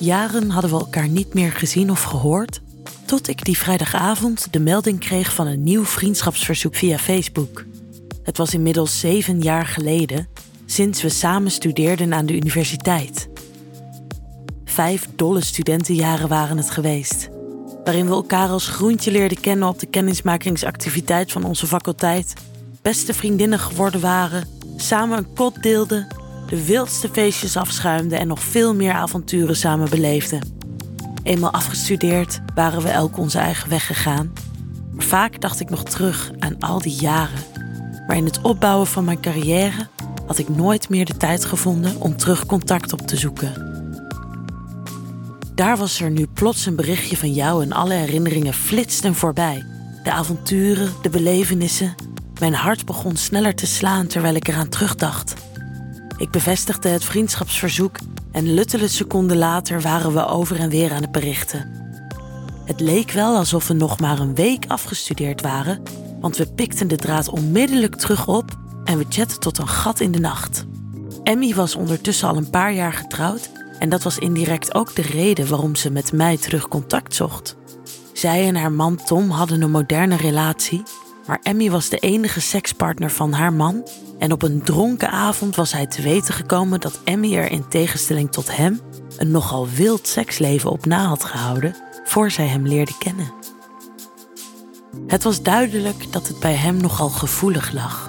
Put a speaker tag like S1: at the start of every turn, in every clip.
S1: Jaren hadden we elkaar niet meer gezien of gehoord, tot ik die vrijdagavond de melding kreeg van een nieuw vriendschapsverzoek via Facebook. Het was inmiddels zeven jaar geleden, sinds we samen studeerden aan de universiteit. Vijf dolle studentenjaren waren het geweest, waarin we elkaar als groentje leerden kennen op de kennismakingsactiviteit van onze faculteit, beste vriendinnen geworden waren, samen een kot deelden, de wildste feestjes afschuimden en nog veel meer avonturen samen beleefden. Eenmaal afgestudeerd waren we elk onze eigen weg gegaan. Vaak dacht ik nog terug aan al die jaren. Maar in het opbouwen van mijn carrière had ik nooit meer de tijd gevonden om terug contact op te zoeken. Daar was er nu plots een berichtje van jou en alle herinneringen flitsten voorbij. De avonturen, de belevenissen. Mijn hart begon sneller te slaan terwijl ik eraan terugdacht. Ik bevestigde het vriendschapsverzoek en luttele seconden later waren we over en weer aan het berichten. Het leek wel alsof we nog maar een week afgestudeerd waren, want we pikten de draad onmiddellijk terug op en we chatten tot een gat in de nacht. Emmy was ondertussen al een paar jaar getrouwd en dat was indirect ook de reden waarom ze met mij terug contact zocht. Zij en haar man Tom hadden een moderne relatie, maar Emmy was de enige sekspartner van haar man en op een dronken avond was hij te weten gekomen dat Emmy er in tegenstelling tot hem een nogal wild seksleven op na had gehouden voor zij hem leerde kennen. Het was duidelijk dat het bij hem nogal gevoelig lag.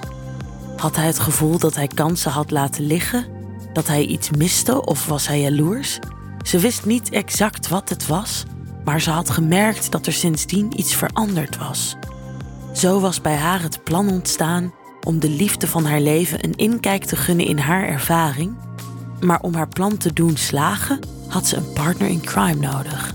S1: Had hij het gevoel dat hij kansen had laten liggen? Dat hij iets miste of was hij jaloers? Ze wist niet exact wat het was, maar ze had gemerkt dat er sindsdien iets veranderd was. Zo was bij haar het plan ontstaan om de liefde van haar leven een inkijk te gunnen in haar ervaring, maar om haar plan te doen slagen had ze een partner in crime nodig.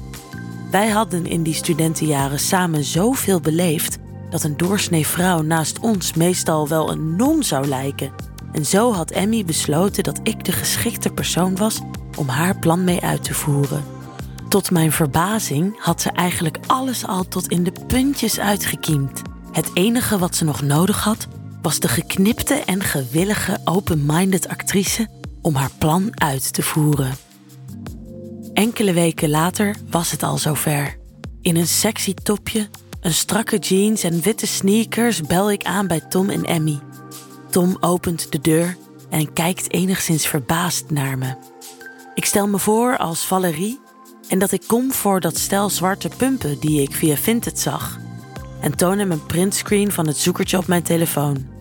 S1: Wij hadden in die studentenjaren samen zoveel beleefd dat een doorsnee vrouw naast ons meestal wel een non zou lijken. En zo had Emmy besloten dat ik de geschikte persoon was om haar plan mee uit te voeren. Tot mijn verbazing had ze eigenlijk alles al tot in de puntjes uitgekiemd. Het enige wat ze nog nodig had, was de geknipte en gewillige open-minded actrice om haar plan uit te voeren. Enkele weken later was het al zover. In een sexy topje, een strakke jeans en witte sneakers bel ik aan bij Tom en Emmy. Tom opent de deur en kijkt enigszins verbaasd naar me. Ik stel me voor als Valerie en dat ik kom voor dat stel zwarte pumpen die ik via Vinted zag. En toon hem een printscreen van het zoekertje op mijn telefoon.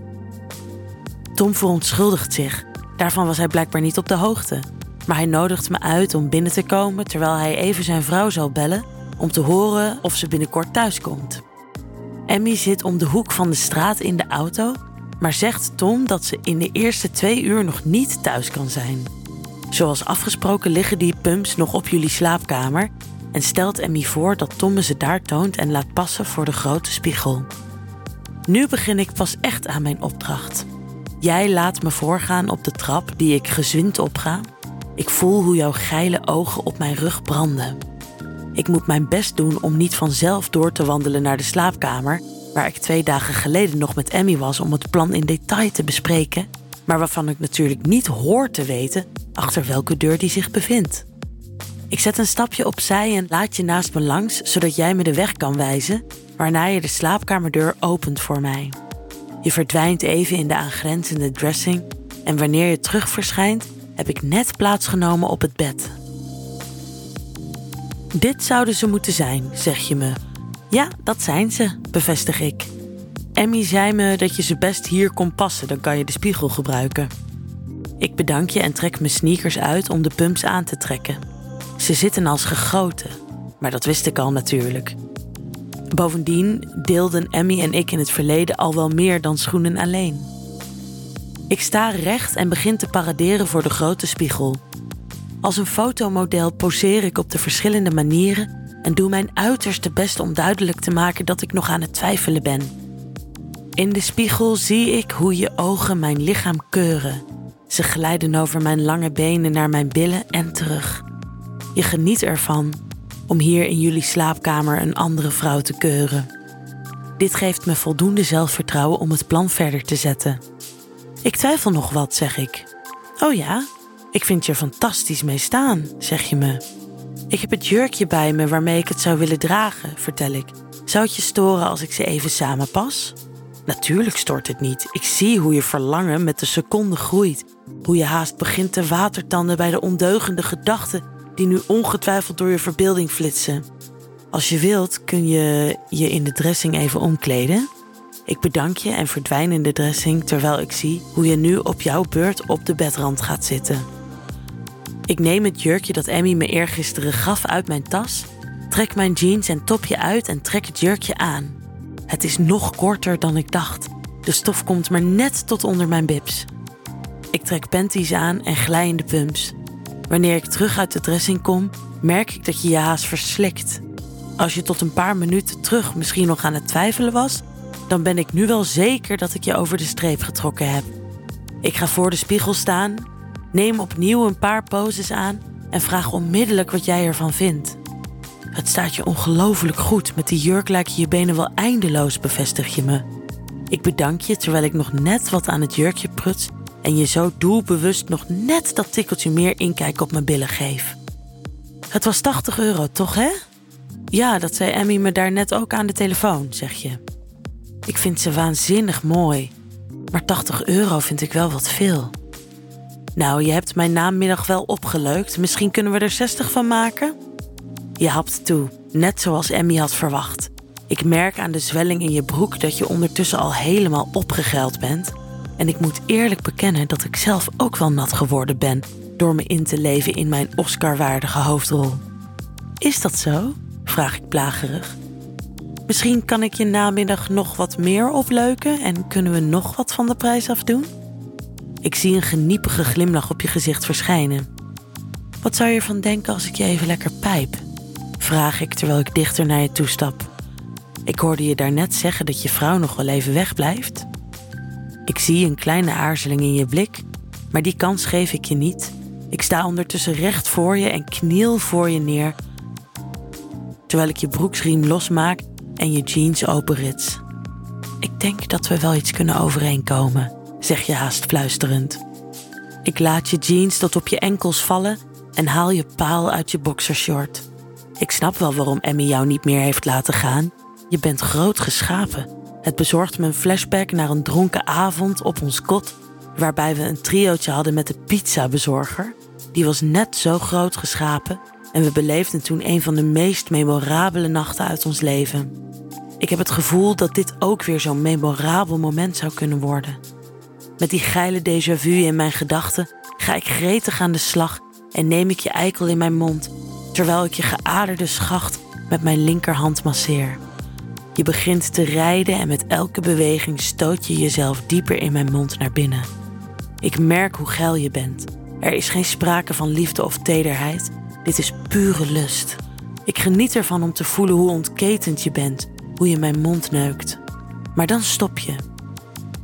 S1: Tom verontschuldigt zich. Daarvan was hij blijkbaar niet op de hoogte. Maar hij nodigt me uit om binnen te komen terwijl hij even zijn vrouw zal bellen om te horen of ze binnenkort thuis komt. Emmy zit om de hoek van de straat in de auto, maar zegt Tom dat ze in de eerste twee uur nog niet thuis kan zijn. Zoals afgesproken liggen die pumps nog op jullie slaapkamer en stelt Emmy voor dat Tom ze daar toont en laat passen voor de grote spiegel. Nu begin ik pas echt aan mijn opdracht. Jij laat me voorgaan op de trap die ik gezwind opga. Ik voel hoe jouw geile ogen op mijn rug branden. Ik moet mijn best doen om niet vanzelf door te wandelen naar de slaapkamer, waar ik twee dagen geleden nog met Emmy was om het plan in detail te bespreken, maar waarvan ik natuurlijk niet hoor te weten achter welke deur die zich bevindt. Ik zet een stapje opzij en laat je naast me langs, zodat jij me de weg kan wijzen, waarna je de slaapkamerdeur opent voor mij. Je verdwijnt even in de aangrenzende dressing en wanneer je terug verschijnt, heb ik net plaatsgenomen op het bed. Dit zouden ze moeten zijn, zeg je me. Ja, dat zijn ze, bevestig ik. Emmy zei me dat je ze best hier kon passen, dan kan je de spiegel gebruiken. Ik bedank je en trek mijn sneakers uit om de pumps aan te trekken. Ze zitten als gegoten, maar dat wist ik al natuurlijk. Bovendien deelden Emmy en ik in het verleden al wel meer dan schoenen alleen. Ik sta recht en begin te paraderen voor de grote spiegel. Als een fotomodel poseer ik op de verschillende manieren en doe mijn uiterste best om duidelijk te maken dat ik nog aan het twijfelen ben. In de spiegel zie ik hoe je ogen mijn lichaam keuren. Ze glijden over mijn lange benen naar mijn billen en terug. Je geniet ervan om hier in jullie slaapkamer een andere vrouw te keuren. Dit geeft me voldoende zelfvertrouwen om het plan verder te zetten. Ik twijfel nog wat, zeg ik. Oh ja, ik vind je er fantastisch mee staan, zeg je me. Ik heb het jurkje bij me waarmee ik het zou willen dragen, vertel ik. Zou het je storen als ik ze even samenpas? Natuurlijk stoort het niet. Ik zie hoe je verlangen met de seconde groeit. Hoe je haast begint te watertanden bij de ondeugende gedachten die nu ongetwijfeld door je verbeelding flitsen. Als je wilt, kun je je in de dressing even omkleden. Ik bedank je en verdwijn in de dressing terwijl ik zie hoe je nu op jouw beurt op de bedrand gaat zitten. Ik neem het jurkje dat Emmy me eergisteren gaf uit mijn tas, trek mijn jeans en topje uit en trek het jurkje aan. Het is nog korter dan ik dacht. De stof komt maar net tot onder mijn bibs. Ik trek panties aan en glij in de pumps. Wanneer ik terug uit de dressing kom, merk ik dat je je haast verslikt. Als je tot een paar minuten terug misschien nog aan het twijfelen was, dan ben ik nu wel zeker dat ik je over de streep getrokken heb. Ik ga voor de spiegel staan, neem opnieuw een paar poses aan en vraag onmiddellijk wat jij ervan vindt. Het staat je ongelooflijk goed. Met die jurk lijken je benen wel eindeloos, bevestig je me. Ik bedank je terwijl ik nog net wat aan het jurkje pruts en je zo doelbewust nog net dat tikkeltje meer inkijk op mijn billen geef. Het was 80 euro, toch hè? Ja, dat zei Emmy me daar net ook aan de telefoon, zeg je. Ik vind ze waanzinnig mooi, maar 80 euro vind ik wel wat veel. Nou, je hebt mijn namiddag wel opgeleukt. Misschien kunnen we er 60 van maken? Je hapt toe, net zoals Emmy had verwacht. Ik merk aan de zwelling in je broek dat je ondertussen al helemaal opgegeld bent. En ik moet eerlijk bekennen dat ik zelf ook wel nat geworden ben door me in te leven in mijn Oscar-waardige hoofdrol. Is dat zo? vraag ik plagerig. Misschien kan ik je namiddag nog wat meer opleuken en kunnen we nog wat van de prijs afdoen? Ik zie een geniepige glimlach op je gezicht verschijnen. Wat zou je ervan denken als ik je even lekker pijp? Vraag ik terwijl ik dichter naar je toestap. Ik hoorde je daarnet zeggen dat je vrouw nog wel even wegblijft. Ik zie een kleine aarzeling in je blik, maar die kans geef ik je niet. Ik sta ondertussen recht voor je en kniel voor je neer, terwijl ik je broeksriem losmaak en je jeans openrits. Ik denk dat we wel iets kunnen overeenkomen, zeg je haast fluisterend. Ik laat je jeans tot op je enkels vallen en haal je paal uit je boxershort. Ik snap wel waarom Emmy jou niet meer heeft laten gaan. Je bent groot geschapen. Het bezorgt me een flashback naar een dronken avond op ons kot, waarbij we een triootje hadden met de pizzabezorger. Die was net zo groot geschapen en we beleefden toen een van de meest memorabele nachten uit ons leven. Ik heb het gevoel dat dit ook weer zo'n memorabel moment zou kunnen worden. Met die geile déjà vu in mijn gedachten ga ik gretig aan de slag en neem ik je eikel in mijn mond terwijl ik je geaderde schacht met mijn linkerhand masseer. Je begint te rijden en met elke beweging stoot je jezelf dieper in mijn mond naar binnen. Ik merk hoe geil je bent. Er is geen sprake van liefde of tederheid. Dit is pure lust. Ik geniet ervan om te voelen hoe ontketend je bent, hoe je mijn mond neukt. Maar dan stop je.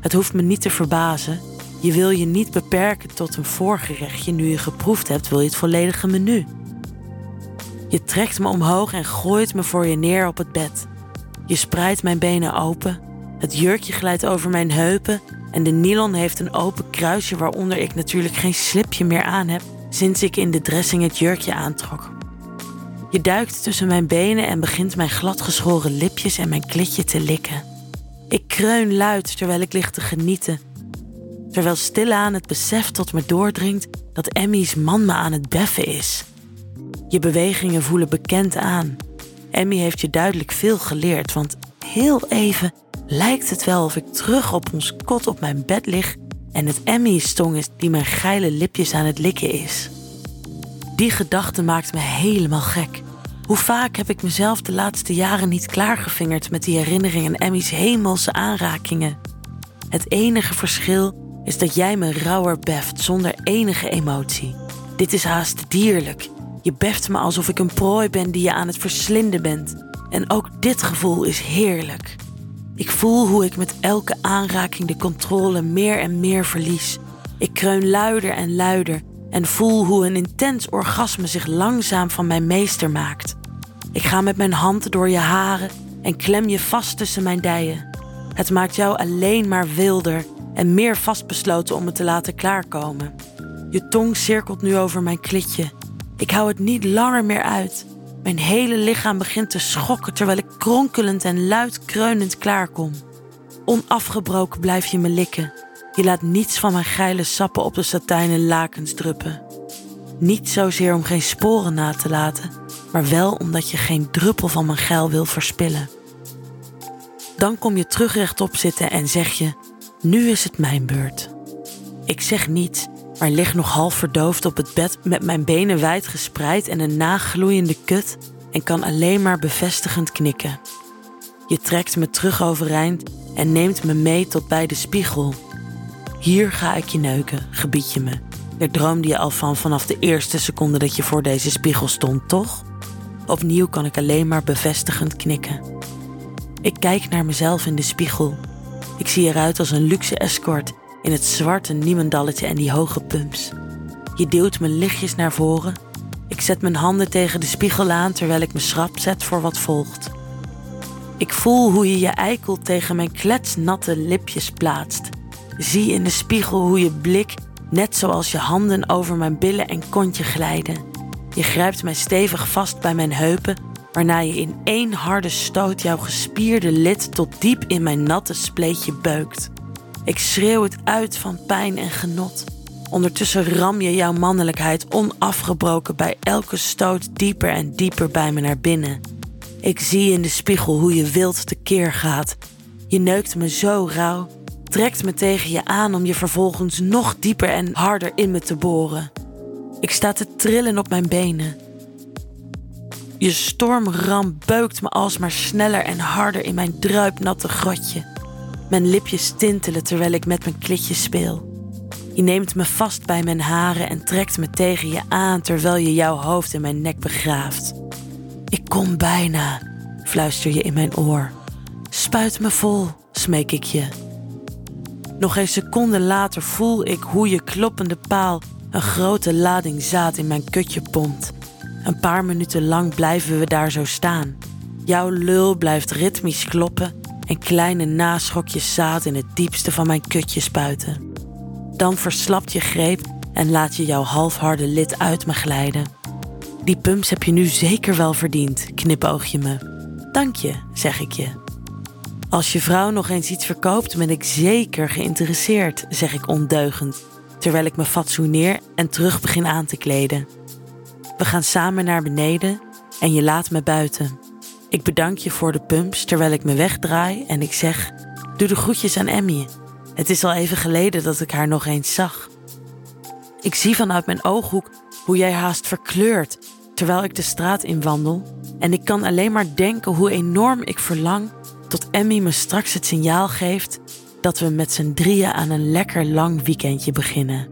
S1: Het hoeft me niet te verbazen. Je wil je niet beperken tot een voorgerechtje. Nu je geproefd hebt, wil je het volledige menu. Je trekt me omhoog en gooit me voor je neer op het bed. Je spreidt mijn benen open, het jurkje glijdt over mijn heupen en de nylon heeft een open kruisje waaronder ik natuurlijk geen slipje meer aan heb sinds ik in de dressing het jurkje aantrok. Je duikt tussen mijn benen en begint mijn gladgeschoren lipjes en mijn klitje te likken. Ik kreun luid terwijl ik lig te genieten, terwijl stilaan het besef tot me doordringt dat Emmy's man me aan het beffen is. Je bewegingen voelen bekend aan. Emmy heeft je duidelijk veel geleerd, want heel even lijkt het wel of ik terug op ons kot op mijn bed lig en het Emmy's tong is die mijn geile lipjes aan het likken is. Die gedachte maakt me helemaal gek. Hoe vaak heb ik mezelf de laatste jaren niet klaargevingerd met die herinneringen en Emmy's hemelse aanrakingen? Het enige verschil is dat jij me rauwer beft zonder enige emotie. Dit is haast dierlijk je beft me alsof ik een prooi ben die je aan het verslinden bent. En ook dit gevoel is heerlijk. Ik voel hoe ik met elke aanraking de controle meer en meer verlies. Ik kreun luider en luider en voel hoe een intens orgasme zich langzaam van mij meester maakt. Ik ga met mijn hand door je haren en klem je vast tussen mijn dijen. Het maakt jou alleen maar wilder en meer vastbesloten om me te laten klaarkomen. Je tong cirkelt nu over mijn klitje Ik hou het niet langer meer uit. Mijn hele lichaam begint te schokken terwijl ik kronkelend en luid kreunend klaarkom. Onafgebroken blijf je me likken. Je laat niets van mijn geile sappen op de satijnen lakens druppen. Niet zozeer om geen sporen na te laten, maar wel omdat je geen druppel van mijn geil wil verspillen. Dan kom je terug rechtop zitten en zeg je: Nu is het mijn beurt. Ik zeg niets, maar lig nog half verdoofd op het bed met mijn benen wijd gespreid en een nagloeiende kut en kan alleen maar bevestigend knikken. Je trekt me terug overeind en neemt me mee tot bij de spiegel. Hier ga ik je neuken, gebied je me. Daar droomde je al van vanaf de eerste seconde dat je voor deze spiegel stond, toch? Opnieuw kan ik alleen maar bevestigend knikken. Ik kijk naar mezelf in de spiegel. Ik zie eruit als een luxe escort in het zwarte niemendalletje en die hoge pumps. Je duwt me lichtjes naar voren. Ik zet mijn handen tegen de spiegel aan terwijl ik me schrap zet voor wat volgt. Ik voel hoe je je eikel tegen mijn kletsnatte lipjes plaatst. Zie in de spiegel hoe je blik, net zoals je handen over mijn billen en kontje glijden. Je grijpt mij stevig vast bij mijn heupen, waarna je in één harde stoot jouw gespierde lid tot diep in mijn natte spleetje beukt. Ik schreeuw het uit van pijn en genot. Ondertussen ram je jouw mannelijkheid onafgebroken bij elke stoot dieper en dieper bij me naar binnen. Ik zie in de spiegel hoe je wild tekeer gaat. Je neukt me zo rauw, trekt me tegen je aan om je vervolgens nog dieper en harder in me te boren. Ik sta te trillen op mijn benen. Je stormram beukt me alsmaar sneller en harder in mijn druipnatte grotje. Mijn lipjes tintelen terwijl ik met mijn klitje speel. Je neemt me vast bij mijn haren en trekt me tegen je aan terwijl je jouw hoofd in mijn nek begraaft. Ik kom bijna, fluister je in mijn oor. Spuit me vol, smeek ik je. Nog een seconde later voel ik hoe je kloppende paal een grote lading zaad in mijn kutje pompt. Een paar minuten lang blijven we daar zo staan. Jouw lul blijft ritmisch kloppen en kleine naschokjes zaad in het diepste van mijn kutje spuiten. Dan verslapt je greep en laat je jouw halfharde lid uit me glijden. Die pumps heb je nu zeker wel verdiend, knipoog je me. Dank je, zeg ik je. Als je vrouw nog eens iets verkoopt, ben ik zeker geïnteresseerd, zeg ik ondeugend, terwijl ik me fatsoeneer en terug begin aan te kleden. We gaan samen naar beneden en je laat me buiten. Ik bedank je voor de pumps terwijl ik me wegdraai en ik zeg: Doe de groetjes aan Emmy. Het is al even geleden dat ik haar nog eens zag. Ik zie vanuit mijn ooghoek hoe jij haast verkleurt terwijl ik de straat inwandel en ik kan alleen maar denken hoe enorm ik verlang tot Emmy me straks het signaal geeft dat we met z'n drieën aan een lekker lang weekendje beginnen.